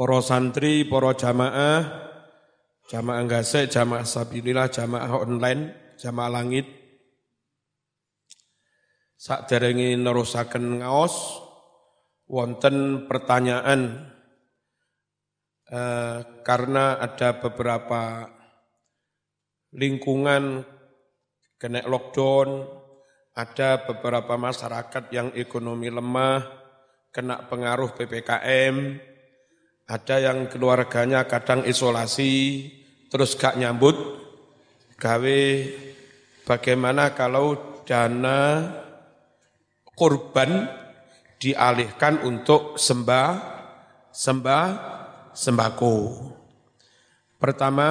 para santri, para jamaah, jamaah gasek, jamaah sabilillah, jamaah online, jamaah langit. Sak derengi nerusaken ngaos wonten pertanyaan eh, karena ada beberapa lingkungan kena lockdown, ada beberapa masyarakat yang ekonomi lemah, kena pengaruh PPKM, ada yang keluarganya kadang isolasi, terus gak nyambut, gawe bagaimana kalau dana kurban dialihkan untuk sembah, sembah, sembako. Pertama,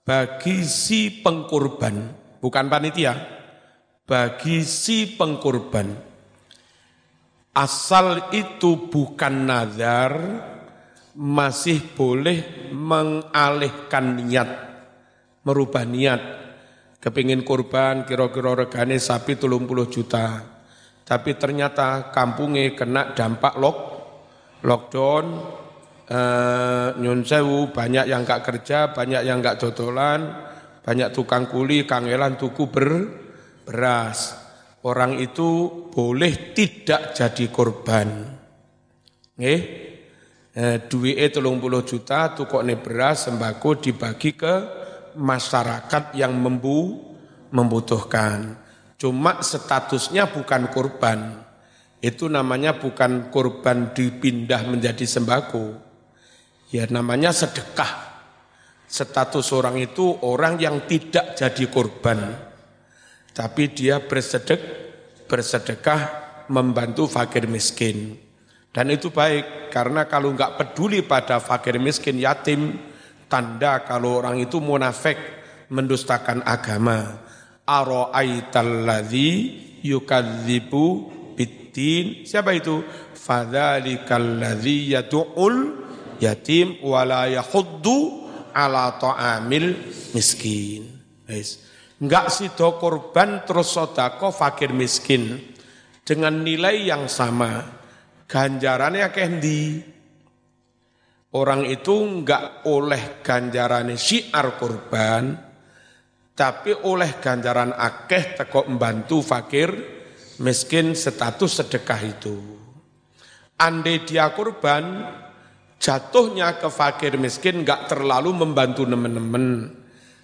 bagi si pengkurban, bukan panitia, bagi si pengkurban, asal itu bukan nazar, masih boleh mengalihkan niat, merubah niat. Kepingin kurban kira-kira regane sapi tulung puluh juta. Tapi ternyata kampungnya kena dampak lock, lockdown, eh, nyun banyak yang gak kerja, banyak yang gak dodolan, banyak tukang kuli, kangelan tuku ber, beras. Orang itu boleh tidak jadi korban. Nggih? Eh, duwike 30 juta tukokne beras sembako dibagi ke masyarakat yang membu, membutuhkan. Cuma statusnya bukan korban. Itu namanya bukan korban dipindah menjadi sembako. Ya namanya sedekah. Status orang itu orang yang tidak jadi korban. Tapi dia bersedek, bersedekah membantu fakir miskin. Dan itu baik, karena kalau nggak peduli pada fakir miskin yatim, tanda kalau orang itu munafik, mendustakan agama. Aro'aitalladzi yukadzibu biddin. Siapa itu? Fadzalikal yadu'ul yatim wala yahuddu ala ta'amil miskin. Guys. Enggak sido korban terus sodako fakir miskin dengan nilai yang sama ganjarannya kendi. Orang itu enggak oleh ganjarannya syiar kurban, tapi oleh ganjaran akeh teko membantu fakir, miskin status sedekah itu. Andai dia kurban, jatuhnya ke fakir miskin enggak terlalu membantu teman-teman.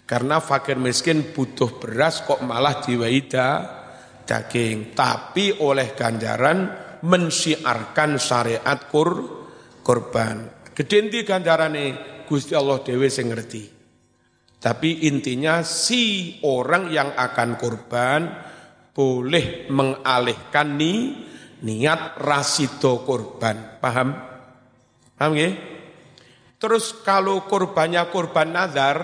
Karena fakir miskin butuh beras kok malah diwaida daging. Tapi oleh ganjaran mensyiarkan syariat kur, korban. Gedenti ganjarane Gusti Allah dewe sing ngerti. Tapi intinya si orang yang akan korban boleh mengalihkan ni, niat rasido korban. Paham? Paham ya? Terus kalau korbannya korban nazar,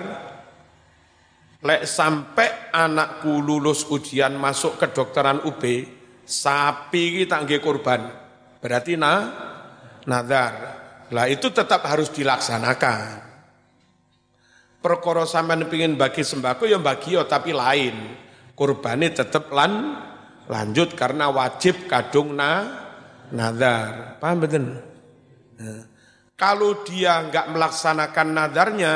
lek sampai anakku lulus ujian masuk kedokteran UB, sapi kita nggih korban. Berarti na nazar. Lah itu tetap harus dilaksanakan. Perkara sampean pengin bagi sembako ya bagi ya tapi lain. Kurbane tetap lan lanjut karena wajib kadung na nazar. Paham betul? Nah, kalau dia enggak melaksanakan nadarnya,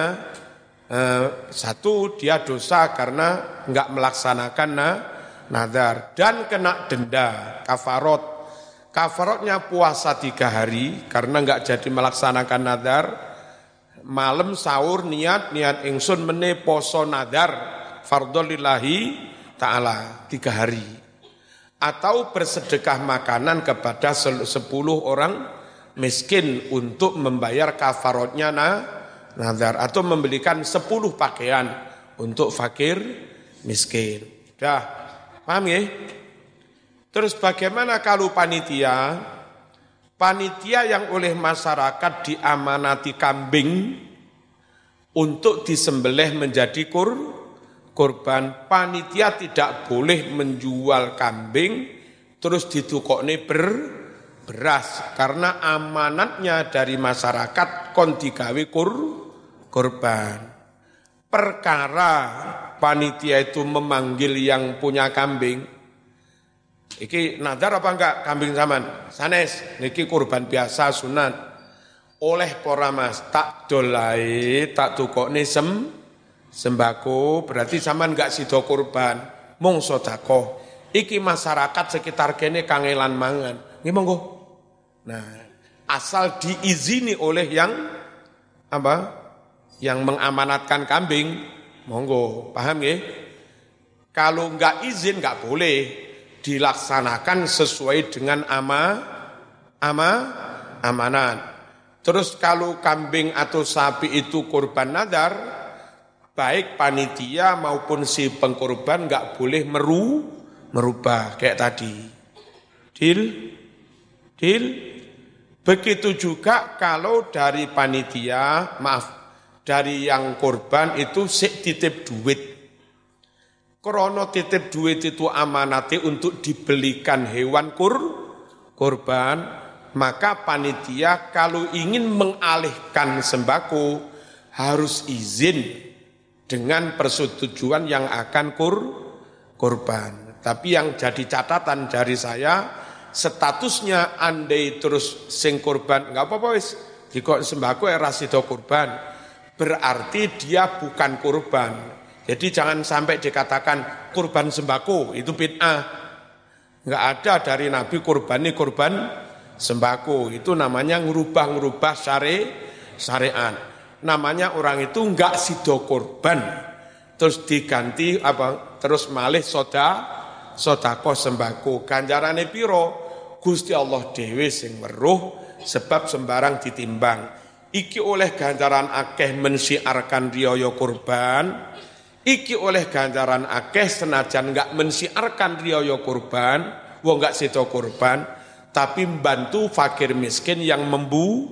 eh, satu dia dosa karena enggak melaksanakan na, nadar dan kena denda kafarot. Kafarotnya puasa tiga hari karena nggak jadi melaksanakan nadar. Malam sahur niat niat ingsun mene poso nadar fardolillahi taala tiga hari. Atau bersedekah makanan kepada sepuluh orang miskin untuk membayar kafarotnya na, nadar atau membelikan sepuluh pakaian untuk fakir miskin. Dah, Paham ya? Terus bagaimana kalau panitia? Panitia yang oleh masyarakat diamanati kambing untuk disembelih menjadi kur, korban. Panitia tidak boleh menjual kambing terus ditukokne ber, beras karena amanatnya dari masyarakat kon digawe kur, korban. Perkara panitia itu memanggil yang punya kambing, iki nadar apa enggak kambing zaman? Sanes, niki kurban biasa sunat. oleh para mas tak dolai tak tukokne sem sembako berarti zaman enggak sido kurban. Mung sodako iki masyarakat sekitar kene kangelan mangan. Nggih monggo. Nah asal diizini oleh yang apa? Yang mengamanatkan kambing monggo paham ya kalau enggak izin enggak boleh dilaksanakan sesuai dengan ama ama amanat Terus kalau kambing atau sapi itu kurban nadar, baik panitia maupun si pengkorban nggak boleh meru merubah kayak tadi. Deal? Deal? Begitu juga kalau dari panitia, maaf, dari yang korban itu sik titip duit. Krono titip duit itu amanati untuk dibelikan hewan kur, korban, maka panitia kalau ingin mengalihkan sembako harus izin dengan persetujuan yang akan kur korban. Tapi yang jadi catatan dari saya statusnya andai terus sing korban nggak apa-apa wis jika sembako era sido korban berarti dia bukan korban. Jadi jangan sampai dikatakan korban sembako itu bid'ah. Nggak ada dari Nabi korban ini korban sembako itu namanya ngerubah-ngerubah syari syariat. Namanya orang itu enggak sido korban. Terus diganti apa? Terus malih soda sodako sembako. Ganjarane piro? Gusti Allah dewi sing weruh sebab sembarang ditimbang. Iki oleh ganjaran akeh mensiarkan riyo korban. Iki oleh ganjaran akeh senajan enggak mensiarkan riyo korban. Wong enggak sido korban tapi membantu fakir miskin yang membu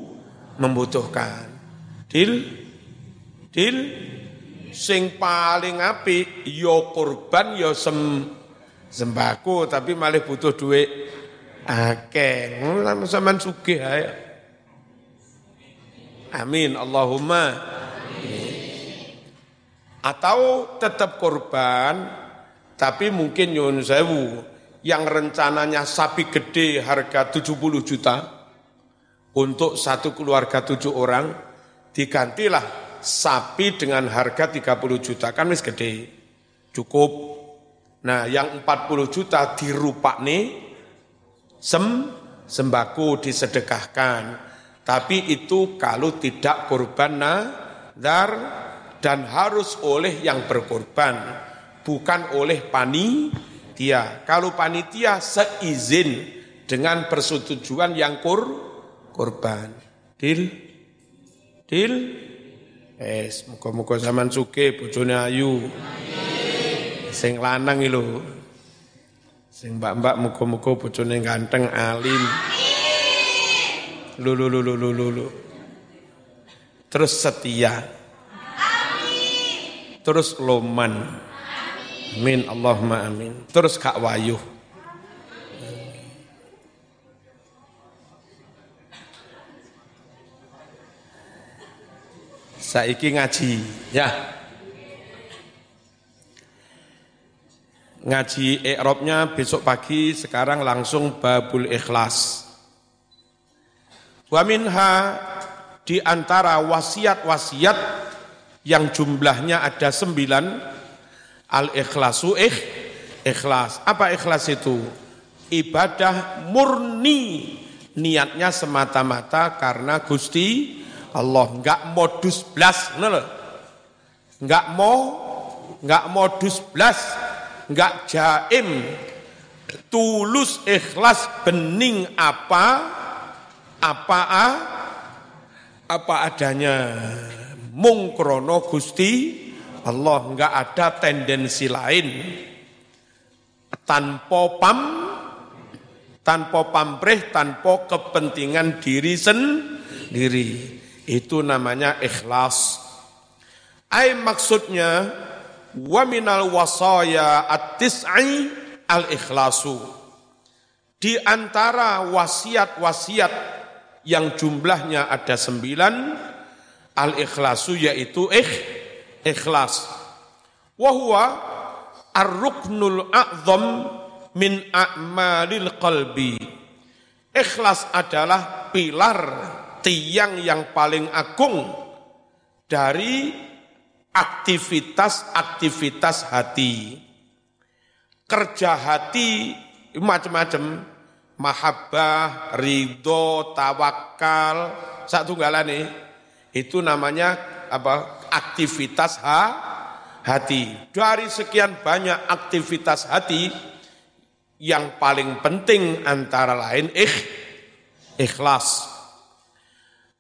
membutuhkan. Dil, dil, sing paling api yo korban yo sem sembako tapi malah butuh duit akeh. Sampean sugih ae. Amin. Allahumma. Atau tetap korban tapi mungkin nyun sewu. Yang rencananya sapi gede harga 70 juta untuk satu keluarga tujuh orang digantilah sapi dengan harga 30 juta. Kan wis gede. Cukup. Nah yang 40 juta dirupak nih sem sembako disedekahkan tapi itu kalau tidak korban nadar dan harus oleh yang berkorban bukan oleh pani panitia. Kalau panitia seizin dengan persetujuan yang kur korban. Dil? Dil? Es, muka-muka zaman suke bojone ayu. Sing lanang lho. Sing mbak-mbak muka-muka bojone ganteng alim. Lu lu lu lu lu lu. Terus setia. Terus loman. Amin Allahumma amin. Terus Kak Wayu. Saiki ngaji, ya. Ngaji ikrobnya besok pagi, sekarang langsung babul ikhlas. Wa minha di antara wasiat-wasiat yang jumlahnya ada sembilan, Al-ikhlasu ikh, ikhlas. Apa ikhlas itu? Ibadah murni. Niatnya semata-mata karena Gusti Allah. Enggak modus blas. Enggak mau, enggak modus blas. Enggak jaim. Tulus ikhlas bening apa, apa apa adanya. Mungkrono Gusti Allah nggak ada tendensi lain tanpa pam tanpa pamrih tanpa kepentingan diri sendiri. Itu namanya ikhlas. Ai maksudnya wa minal wasaya at-tis'i al ikhlasu di antara wasiat-wasiat yang jumlahnya ada sembilan al ikhlasu yaitu ikh ikhlas. Wahwa ar-ruknul a'zam min a'malil qalbi. Ikhlas adalah pilar tiang yang paling agung dari aktivitas-aktivitas hati. Kerja hati macam-macam, mahabbah, ridho, tawakal, satu galane itu namanya apa? aktivitas ha, hati. Dari sekian banyak aktivitas hati, yang paling penting antara lain ikh, ikhlas.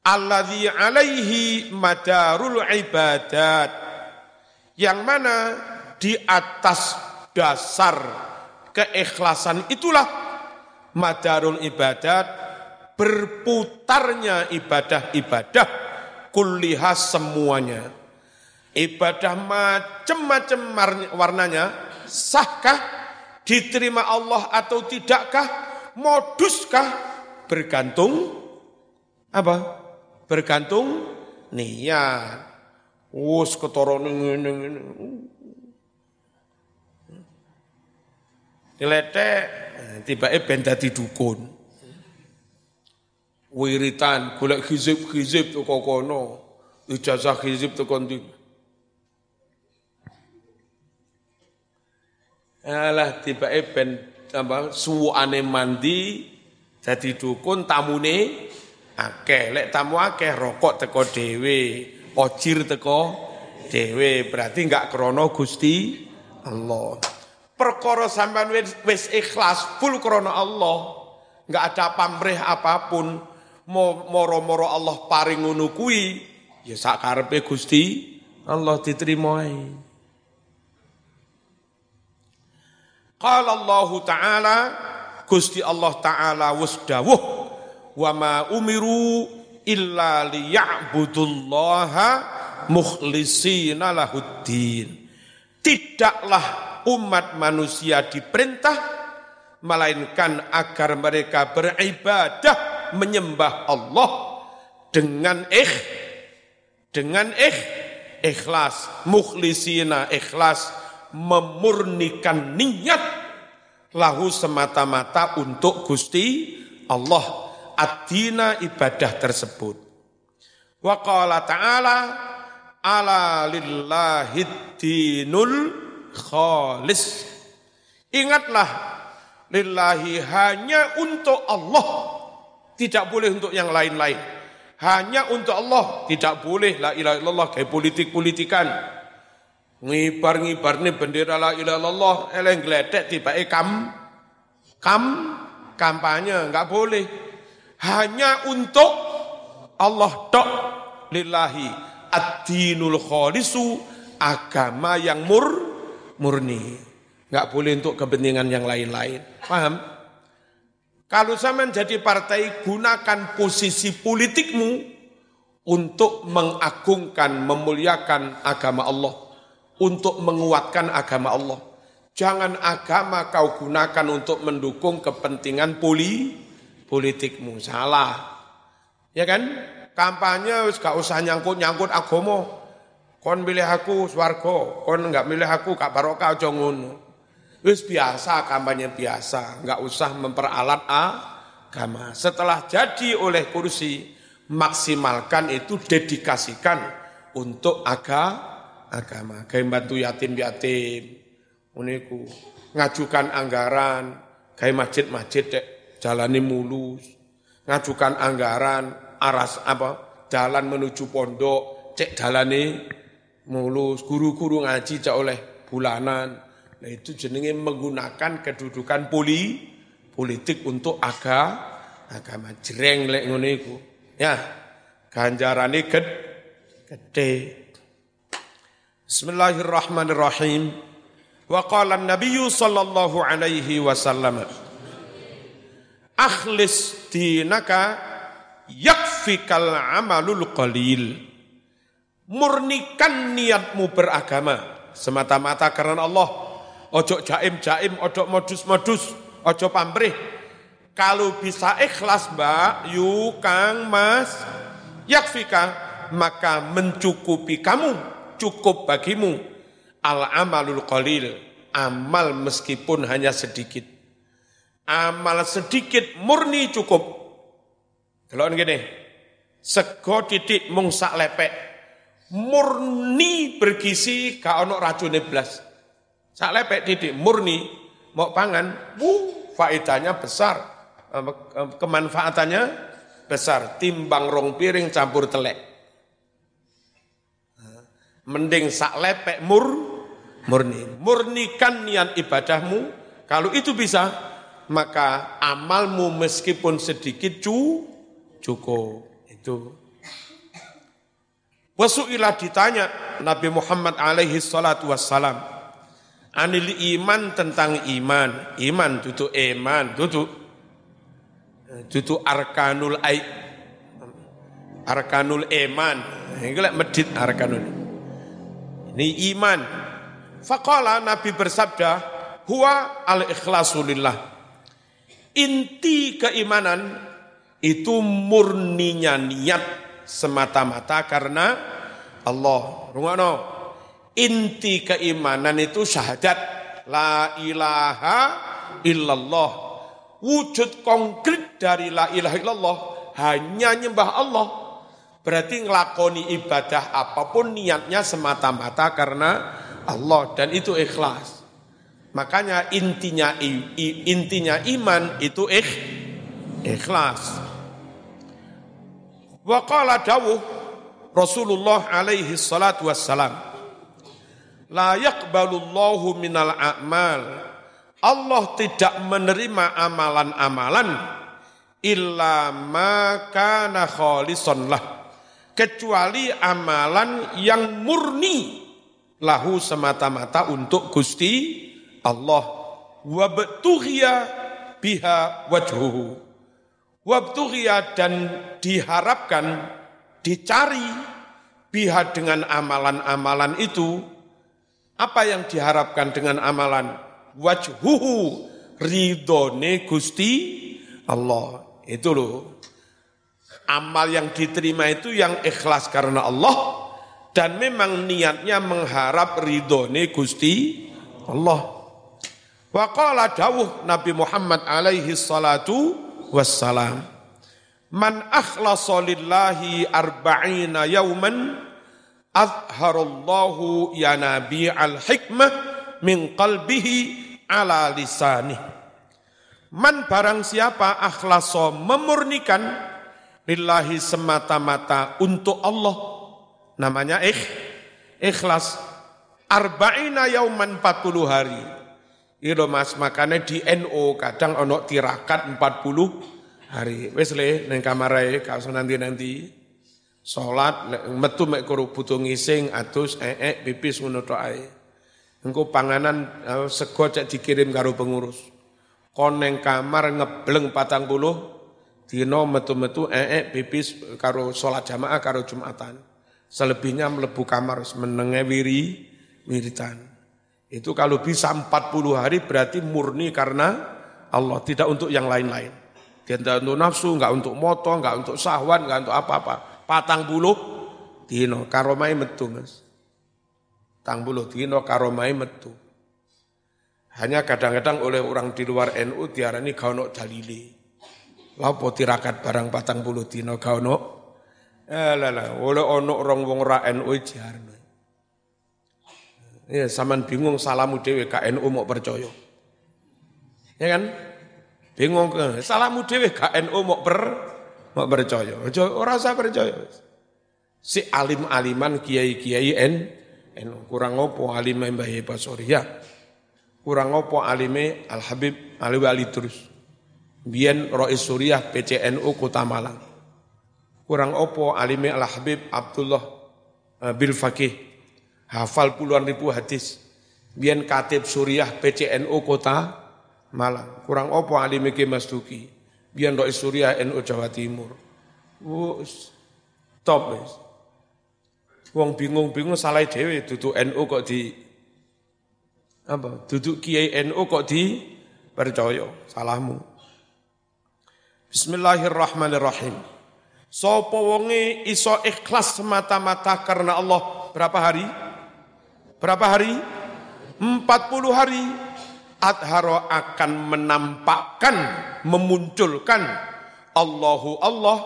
Alladhi alaihi madarul ibadat. Yang mana di atas dasar keikhlasan itulah madarul ibadat berputarnya ibadah-ibadah kullihas semuanya. Ibadah macam-macam warnanya sahkah diterima Allah atau tidakkah moduskah bergantung apa? Bergantung niat. Wus ketara ngene ngene. Diletek tibake ben dadi dukun. Wiritan golek hizib-hizib teko kono. Ijazah hizib teko ndi? Alah tibake ben apa suwane mandi jadi dukun tamune akeh lek tamu akeh rokok teko dhewe ojir teko dhewe berarti enggak krono Gusti Allah perkara sampean wis ikhlas full krono Allah. Enggak ada pamrih apa pun. Moro-moro Allah paring ngono kuwi ya sak karepe Gusti Allah diterima Qala Allah Ta'ala Gusti Allah Ta'ala wis dawuh wa ma umiru illa liya'budullaha mukhlisina lahuddin. Tidaklah umat manusia diperintah melainkan agar mereka beribadah menyembah Allah dengan ikh dengan ikh ikhlas mukhlisina ikhlas memurnikan niat lahu semata-mata untuk Gusti Allah ad-dina ibadah tersebut. Wa qala ta'ala ala lillahi dinul khalis. Ingatlah lillahi hanya untuk Allah. Tidak boleh untuk yang lain-lain. Hanya untuk Allah, tidak boleh la ilaha illallah kayak politik-politikan. Ngibar-ngibar nih bendera la ilaha illallah, eleng gledek tiba kam kam kampanye enggak boleh hanya untuk Allah tok lillahi ad-dinul khalisu agama yang mur murni. Enggak boleh untuk kepentingan yang lain-lain. Paham? Kalau saya menjadi partai, gunakan posisi politikmu untuk mengagungkan, memuliakan agama Allah, untuk menguatkan agama Allah. Jangan agama kau gunakan untuk mendukung kepentingan poli, politikmu salah. Ya kan? Kampanye gak usah nyangkut-nyangkut agama. Kon milih aku swarga, kon enggak milih aku gak barokah aja ngono. Wis biasa kampanye biasa, enggak usah memperalat agama. Setelah jadi oleh kursi, maksimalkan itu dedikasikan untuk aga, agama. Kayak bantu yatim-yatim, uniku ngajukan anggaran, kayak masjid-masjid dek jalani mulus, ngajukan anggaran, aras apa, jalan menuju pondok, cek jalani mulus, guru-guru ngaji cek oleh bulanan. Nah itu jenenge menggunakan kedudukan poli, politik untuk aga, agama jereng lek ngono iku. Ya, ganjarane ged, gede. Bismillahirrahmanirrahim. Wa qala an-nabiy sallallahu alaihi wasallam akhlis dinaka yakfikal amalul qalil. Murnikan niatmu beragama semata-mata karena Allah. Ojo jaim-jaim, ojo modus-modus, ojo pamrih. Kalau bisa ikhlas mbak, yu kang mas, yakfika, maka mencukupi kamu, cukup bagimu. Al-amalul qalil, amal meskipun hanya sedikit amal sedikit murni cukup. Kalau gini, Sego titik mung sak lepek. Murni bergizi gak ono racun blas. Sak lepek titik murni mau pangan, wuh, faedahnya besar. Kemanfaatannya besar timbang rong piring campur telek. Mending sak lepek mur murni. Murnikan niat ibadahmu. Kalau itu bisa, maka amalmu meskipun sedikit cu, cukup. Itu. Wasu'ilah ditanya Nabi Muhammad alaihi salatu wassalam. Anil iman tentang iman. Iman duduk iman, duduk. Duduk arkanul ay, arkanul iman. Ini medit arkanul. Ini iman. Faqala Nabi bersabda, huwa al-ikhlasulillah Inti keimanan itu murninya niat semata-mata karena Allah. Rungono. Inti keimanan itu syahadat la ilaha illallah. Wujud konkret dari la ilaha illallah hanya nyembah Allah. Berarti ngelakoni ibadah apa pun niatnya semata-mata karena Allah dan itu ikhlas. Makanya intinya intinya iman itu ikh, ikhlas. Wa qala dawuh Rasulullah alaihi salatu wassalam. La yaqbalullahu minal a'mal. Allah tidak menerima amalan-amalan illa ma kana khalisan lah. Kecuali amalan yang murni lahu semata-mata untuk Gusti Allah. Wabtughiya biha wajhuhu. Wabtughiya dan diharapkan dicari biha dengan amalan-amalan itu apa yang diharapkan dengan amalan? Wajhuhu ridone Gusti Allah. Itu loh. Amal yang diterima itu yang ikhlas karena Allah dan memang niatnya mengharap ridone Gusti Allah. Wa qala dawuh Nabi Muhammad alaihi salatu wassalam. Man akhlasa lillahi arba'ina yauman azharallahu ya nabi al hikmah min qalbihi ala lisanih. Man barang siapa akhlasa memurnikan lillahi semata-mata untuk Allah. Namanya ikh, ikhlas. Arba'ina yauman 40 hari Iro mas makanya di NO kadang ono tirakat 40 hari. Wes le neng kamarai kau nanti-nanti. Salat metu mek karo butuh ngising atus ee pipis ngono. Engko panganan uh, sego cek dikirim karo pengurus. Kon neng kamar ngebleng patang puluh dino metu-metu ee pipis karo salat jamaah karo Jumatan. Selebihnya melebu kamar menenge wiri wiritan. Itu kalau bisa 40 hari berarti murni karena Allah, tidak untuk yang lain-lain. Tidak untuk nafsu, enggak untuk moto, enggak untuk sahwan, enggak untuk apa-apa. Patang buluh, dino, karomai metu mas. Tang buluh dino, karomai metu. Hanya kadang-kadang oleh orang di luar NU diarani kau nok dalili. Lapo tirakat barang patang buluh dino kau nok. Eh lah oleh ono orang wong ra NU jarno. Ya, saman bingung salamu dewe KNU mau percaya. Ya kan? Bingung ke salamu dewe KNU mau per mau percaya. Ora usah percaya. Si alim-aliman kiai-kiai N NU kurang opo alime Mbah ya. Kurang opo alime Al Habib Ali Wali terus. Biyen Rois Suriah PCNU Kota Malang. Kurang opo alime Al Habib Abdullah uh, Bil Fakih hafal puluhan ribu hadis. Bian katib Suriah PCNU kota Malang. Kurang opo alim iki Mas Duki. Bian doi Suriah NU Jawa Timur. Wus, top wis. Wong bingung-bingung salah dewe duduk NU kok di apa? Duduk Kiai NU kok di percaya salahmu. Bismillahirrahmanirrahim. Sopo wonge iso ikhlas semata-mata karena Allah berapa hari? Berapa hari? 40 hari. Adharo akan menampakkan, memunculkan Allahu Allah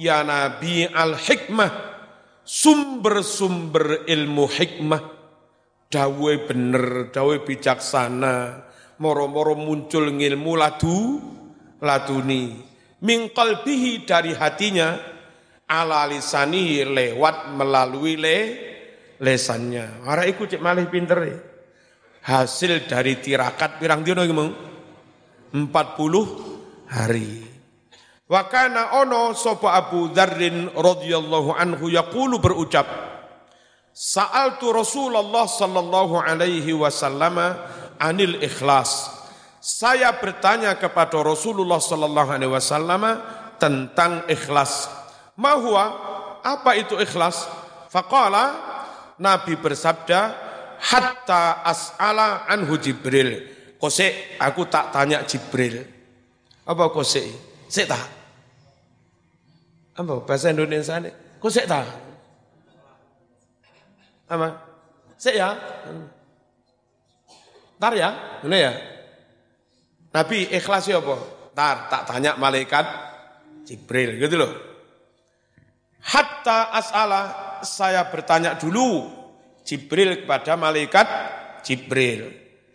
ya Nabi al-hikmah, sumber-sumber ilmu hikmah, dawe bener, dawe bijaksana, moro-moro muncul ngilmu ladu, laduni. Mingkal bihi dari hatinya, ala lisani lewat melalui le, lesannya. Ora iku cek malih pinter ya. Hasil dari tirakat pirang dino empat 40 hari. Wa kana ono sapa Abu Dzarrin radhiyallahu anhu yaqulu berucap Sa'altu Rasulullah sallallahu alaihi wasallam anil ikhlas. Saya bertanya kepada Rasulullah sallallahu alaihi wasallam tentang ikhlas. Mahua apa itu ikhlas? Faqala Nabi bersabda hatta as'ala anhu Jibril. Kose aku tak tanya Jibril. Apa kose? Sik tak? Apa bahasa Indonesia ini? Saya tahu? Apa? Saya ya? Tar ya? Ini ya? Nabi ikhlas ya apa? Tar, tak tanya malaikat Jibril gitu loh. Hatta as'ala saya bertanya dulu Jibril kepada malaikat Jibril.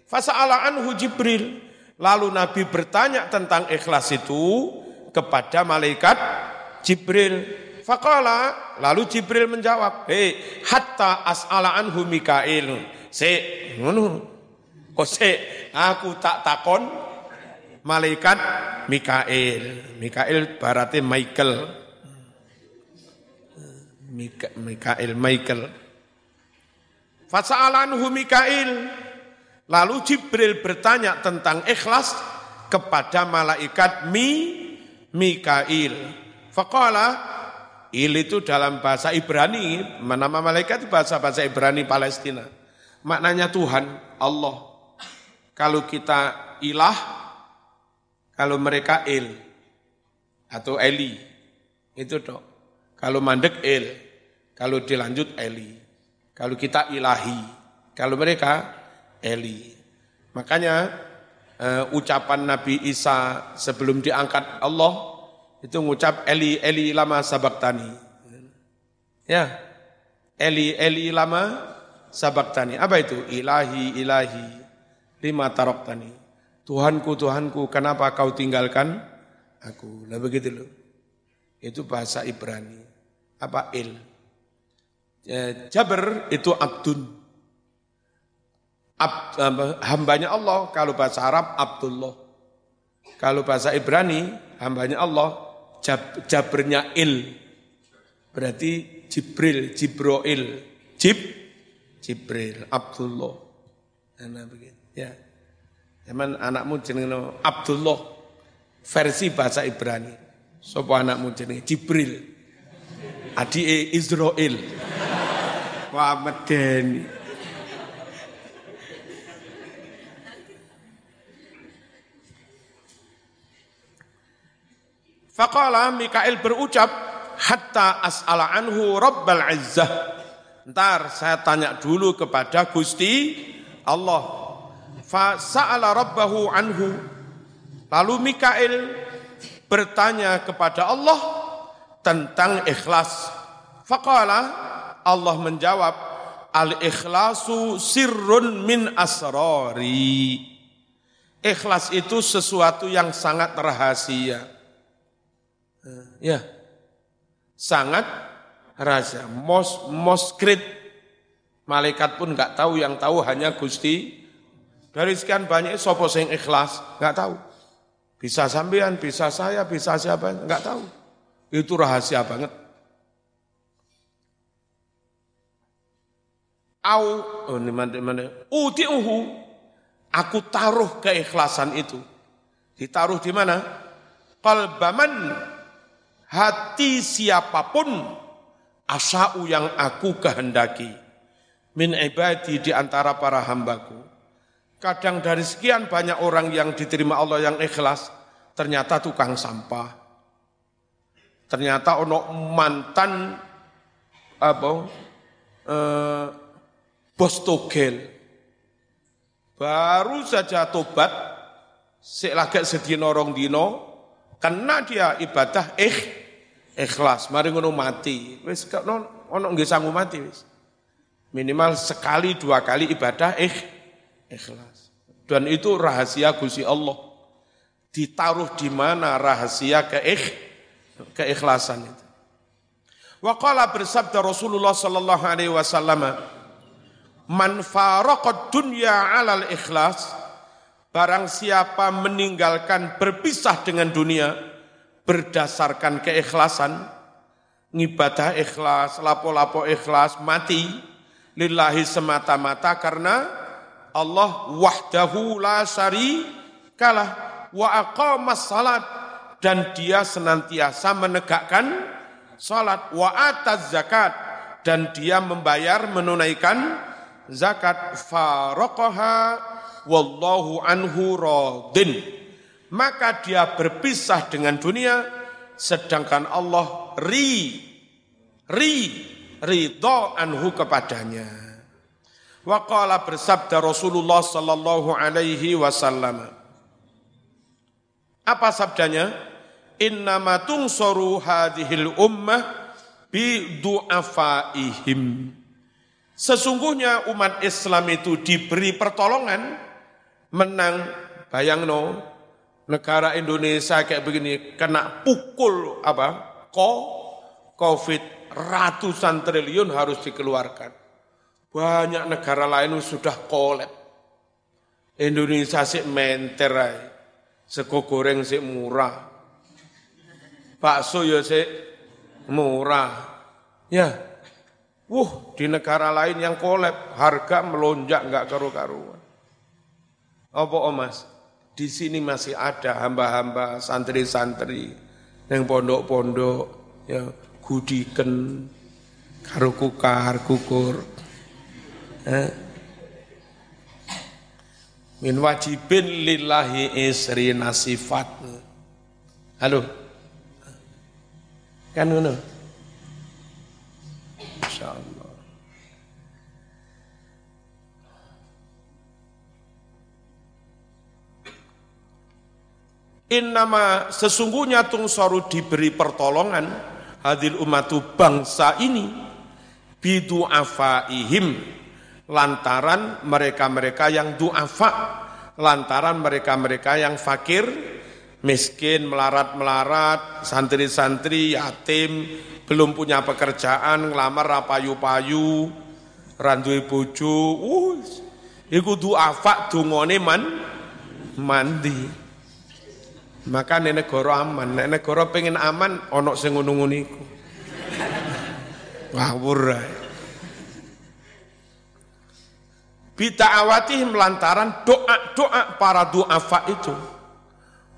Fasa'ala anhu Jibril. Lalu Nabi bertanya tentang ikhlas itu kepada malaikat Jibril. Faqala, lalu Jibril menjawab, "Hei, hatta as'ala anhu Mikail." Se, ngono. Kok se, aku tak takon malaikat Mikail. Mikail berarti Michael. Mika, Mikail, Michael. Fasa'alanhu Mikail. Lalu Jibril bertanya tentang ikhlas kepada malaikat Mi, Mikail. Faqala il itu dalam bahasa Ibrani, nama malaikat itu bahasa-bahasa Ibrani Palestina. Maknanya Tuhan, Allah. Kalau kita ilah, kalau mereka il atau Eli. Itu dok. Kalau mandek il, kalau dilanjut Eli. Kalau kita ilahi, kalau mereka Eli. Makanya uh, ucapan Nabi Isa sebelum diangkat Allah itu ngucap Eli Eli lama sabaktani. Ya. Eli Eli lama sabaktani. Apa itu? Ilahi ilahi lima taroktani. Tuhanku Tuhanku kenapa kau tinggalkan aku? Lah begitu loh. Itu bahasa Ibrani. Apa il? Jaber itu abdun. Ab, hambanya Allah, kalau bahasa Arab Abdullah. Kalau bahasa Ibrani, hambanya Allah Jab, jabernya il. Berarti Jibril, Jibroil. Jib, Jibril, Abdullah. Nah, begitu. Ya. Emang anakmu jenenge Abdullah versi bahasa Ibrani. Sopo anakmu jenenge Jibril. Adi Israel. Wah medeni. Faqala Mikail berucap, hatta as'ala anhu rabbal izzah. Ntar saya tanya dulu kepada Gusti Allah. Fa sa'ala rabbahu anhu. Lalu Mikail bertanya kepada Allah tentang ikhlas. Faqala Allah menjawab, al-ikhlasu sirrun min asrari. Ikhlas itu sesuatu yang sangat rahasia Ya, sangat rahasia. Mos, moskrit, malaikat pun nggak tahu, yang tahu hanya Gusti. Dari sekian banyak sopo sing ikhlas, nggak tahu. Bisa sampean, bisa saya, bisa siapa, nggak tahu. Itu rahasia banget. Au, oh ini mana, mana, uti'uhu, aku taruh keikhlasan itu. Ditaruh di mana? Qalbaman hati siapa pun asa'u yang aku kehendaki min ibadi di antara para hambaku. Kadang dari sekian banyak orang yang diterima Allah yang ikhlas, ternyata tukang sampah. Ternyata ono mantan apa eh, bos togel. Baru saja tobat, sik lagak sedih norong dino, kena dia ibadah ikh, ikhlas. Mari ngono mati. Wis ono ono nggih sanggup mati wis. Minimal sekali dua kali ibadah ikh, ikhlas. Dan itu rahasia Gusti Allah. Ditaruh di mana rahasia keikh, keikhlasan itu. Wa qala bersabda Rasulullah sallallahu alaihi wasallam, "Man faraqad dunya 'alal ikhlas" Barang siapa meninggalkan berpisah dengan dunia berdasarkan keikhlasan, ngibadah ikhlas, lapo-lapo ikhlas, mati lillahi semata-mata karena Allah wahdahu la kalah wa aqamas salat dan dia senantiasa menegakkan salat wa ataz zakat dan dia membayar menunaikan zakat faraqaha wallahu anhu radin. Maka dia berpisah dengan dunia sedangkan Allah ri ri ridho anhu kepadanya. Wa qala bersabda Rasulullah sallallahu alaihi wasallam. Apa sabdanya? Innama tungsoru hadhil ummah bi du'afaihim. Sesungguhnya umat Islam itu diberi pertolongan menang bayang no negara Indonesia kayak begini kena pukul apa? Ko covid ratusan triliun harus dikeluarkan. Banyak negara lain sudah kolep. Indonesia sih menter sego goreng sih murah. Bakso ya sih murah. Ya Wuh, di negara lain yang kolep, harga melonjak nggak karu-karuan. Apa Mas? Di sini masih ada hamba-hamba santri-santri yang pondok-pondok ya gudiken karo kukar kukur. Eh? Min wajibin lillahi isri nasifat. Halo. Kan ngono? Innama sesungguhnya tungsoru diberi pertolongan hadil umatu bangsa ini bidu afaihim lantaran mereka-mereka yang duafa lantaran mereka-mereka yang fakir miskin melarat-melarat santri-santri yatim belum punya pekerjaan ngelamar rapayu-payu randui bojo uh iku duafa dungone man mandi maka nenek goro aman, nenek goro pengen aman, onok sing ngono-ngono iku. Ngawur awati melantaran doa-doa para duafa itu.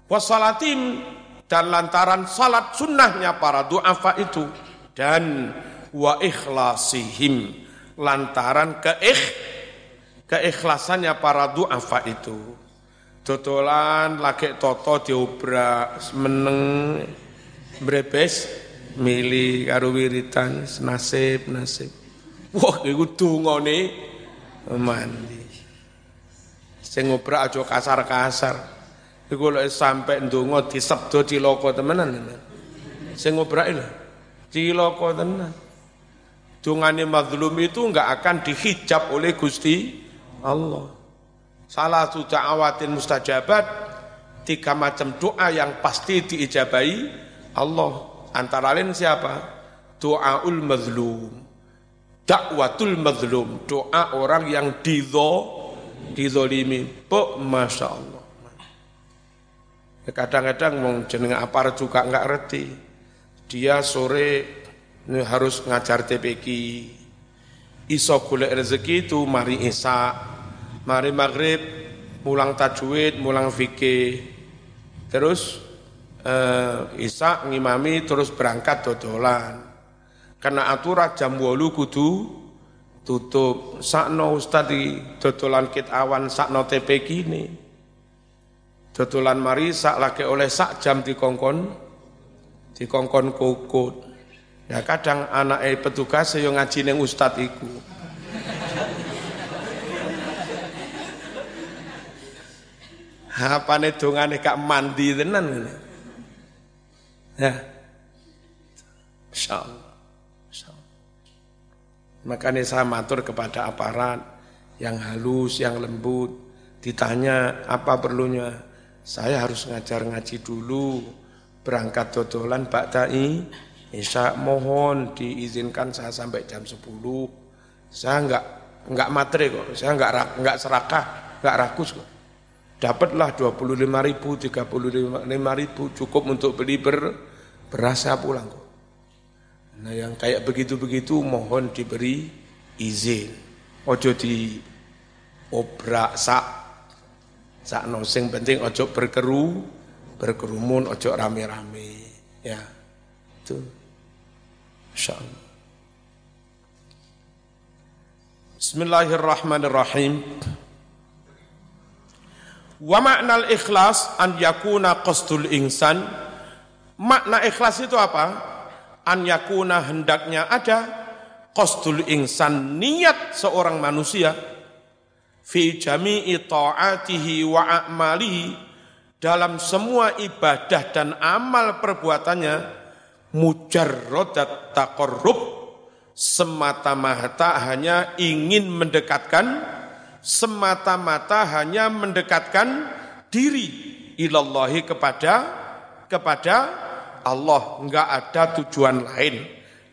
Wasalatim dan lantaran salat sunnahnya para duafa itu. Dan wa ikhlasihim lantaran keikh, keikhlasannya para duafa itu. Dodolan lagi toto diobrak meneng brebes mili karo wiritan nasib nasib. Wah iku dungane mandi. Sing ngobrak aja kasar-kasar. Iku lek sampe ndonga disebdo cilaka temenan. Sing ngobrak lho cilaka tenan. Dungane mazlum itu enggak akan dihijab oleh Gusti Allah. Salah satu awatin mustajabat, tiga macam doa yang pasti diijabai Allah. Antara lain siapa? Doaul mazlum. Dakwatul mazlum. Doa orang yang didho, didolimi. Po, Masya Allah. Ya, kadang-kadang mau jeneng apar juga enggak ngerti. Dia sore ini harus ngajar TPQ. Iso golek rezeki itu mari Isa mari maghrib mulang tajwid, mulang fikih. Terus uh, Isa ngimami terus berangkat dodolan. Karena aturan jam wolu kudu tutup. Sakno ustadi dodolan kit awan sakno TP kini. Dodolan mari sak lagi oleh sak jam di kongkon di kongkon kokot. Ya kadang anak eh petugas yang ngaji neng ustad iku. Apane dongane gak mandi tenan. Ya. Insyaallah. Makanya saya matur kepada aparat yang halus, yang lembut, ditanya apa perlunya. Saya harus ngajar ngaji dulu, berangkat dodolan baktai, Isya mohon diizinkan saya sampai jam 10. Saya enggak enggak matre kok, saya enggak enggak serakah, enggak rakus kok. Dapatlah 25 ribu, 35 ribu cukup untuk beli ber, beras saya pulang. Nah yang kayak begitu-begitu mohon diberi izin. Ojo di obrak sak sak nosing penting ojo berkeru berkerumun ojo rame-rame ya. Itu. Insyaallah Bismillahirrahmanirrahim Wa makna ikhlas an yakuna qasdul insan. Makna ikhlas itu apa? An yakuna hendaknya ada qasdul insan niat seorang manusia. Fi jami'i ta'atihi wa a'malihi. Dalam semua ibadah dan amal perbuatannya mujarradat taqarrub. Semata-mata hanya ingin mendekatkan semata-mata hanya mendekatkan diri ilallahi kepada kepada Allah, enggak ada tujuan lain,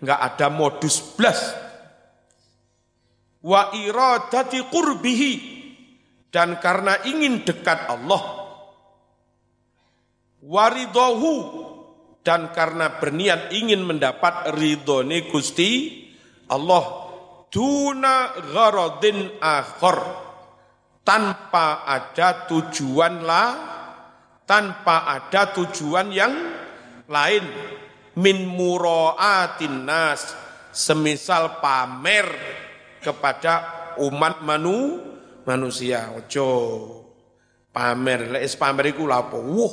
enggak ada modus blas. Wa iradati qurbihi. Dan karena ingin dekat Allah. Waridohu dan karena berniat ingin mendapat ridhone Gusti Allah duna gharadin akhir tanpa ada tujuan lah tanpa ada tujuan yang lain. Min muraatin nas semisal pamer kepada umat manu manusia. Ojo pamer. Lek pamer iku lapo wuh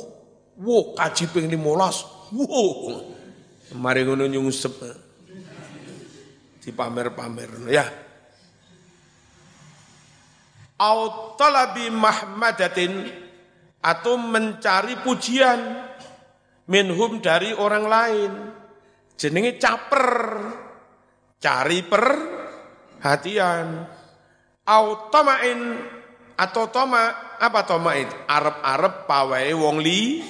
wuh kaji ping 15 wuh mari ngono nyungsep di pamer-pamer ya au talabi mahmadatin atau mencari pujian minhum dari orang lain. Jenenge caper, cari perhatian. Automain atau toma apa toma itu? Arab-Arab pawai wong li,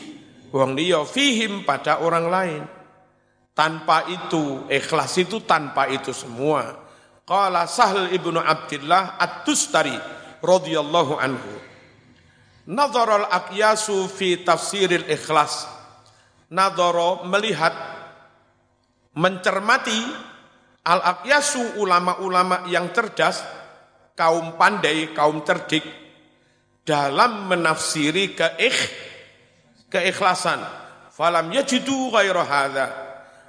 wong fihim pada orang lain. Tanpa itu, ikhlas itu tanpa itu semua. Qala Sahl ibnu Abdullah At-Tustari radhiyallahu anhu. Nadhara al-aqyasu fi tafsiril ikhlas nadoro melihat mencermati al-aqyasu ulama-ulama yang cerdas kaum pandai kaum cerdik dalam menafsiri keikh keikhlasan falam yajidu ghaira hadza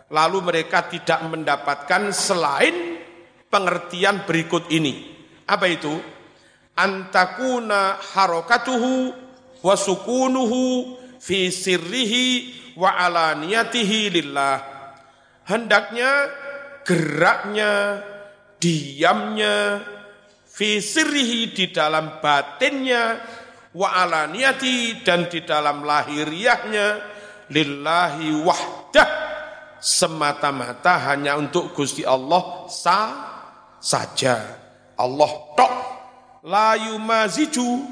lalu mereka tidak mendapatkan selain pengertian berikut ini. Apa itu? Antakuna harokatuhu wa sukunuhu fi sirrihi wa alaniyatihi lillah. Hendaknya geraknya, diamnya, fi sirrihi di dalam batinnya, wa alaniyati dan di dalam lahiriahnya, lillahi wahdah, semata-mata hanya untuk Gusti Allah sa saja. Allah tok. La yumaziju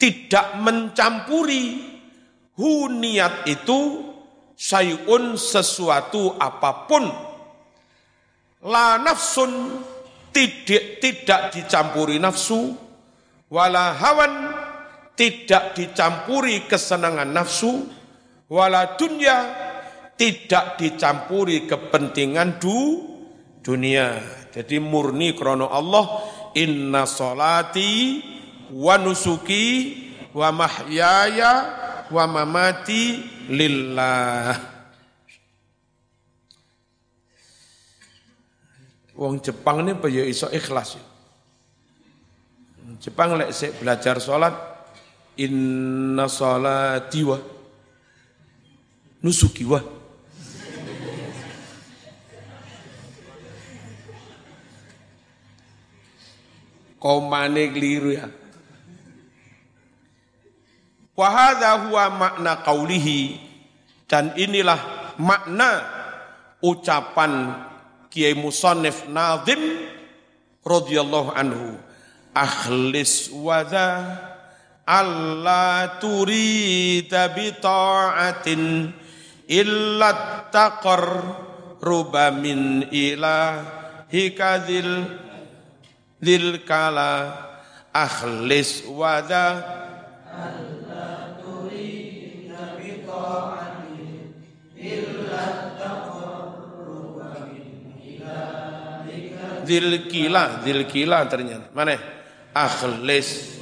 tidak mencampuri. Hu niat itu sayun sesuatu apa pun. La nafsun tidak tidak dicampuri nafsu. Wala hawan tidak dicampuri kesenangan nafsu. Wala dunya tidak dicampuri kepentingan du dunia. Jadi murni krono Allah inna solati wa nusuki wa mahyaya wa mamati lillah. Wong Jepang ini ya? Iso ikhlas. Jepang lek sik belajar salat inna salati wa nusuki wa komane keliru ya. Wahada huwa makna kaulihi dan inilah makna ucapan Kiai Musonif Nazim radhiyallahu anhu akhlis wadha alla turida bi ta'atin illa taqar ruba min ilahika dzil kala akhlis wadha Dil kila, dil kila ternyata. Mana? Akhlis.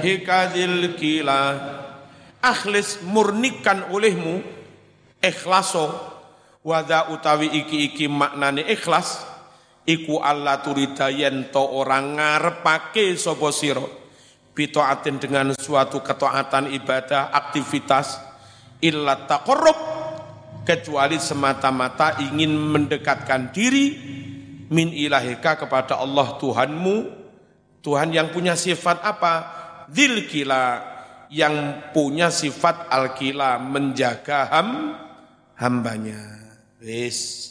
Hikadil kila akhlis murnikan olehmu ikhlaso. Wada utawi iki-iki maknane ikhlas iku Allah turida yen to orang ngarepake sapa sira. Bitaatin dengan suatu ketaatan ibadah aktivitas illa taqarrub kecuali semata-mata ingin mendekatkan diri min ilahika kepada Allah Tuhanmu. Tuhan yang punya sifat apa? Dzil kila yang punya sifat al-kila menjaga ham hambanya wis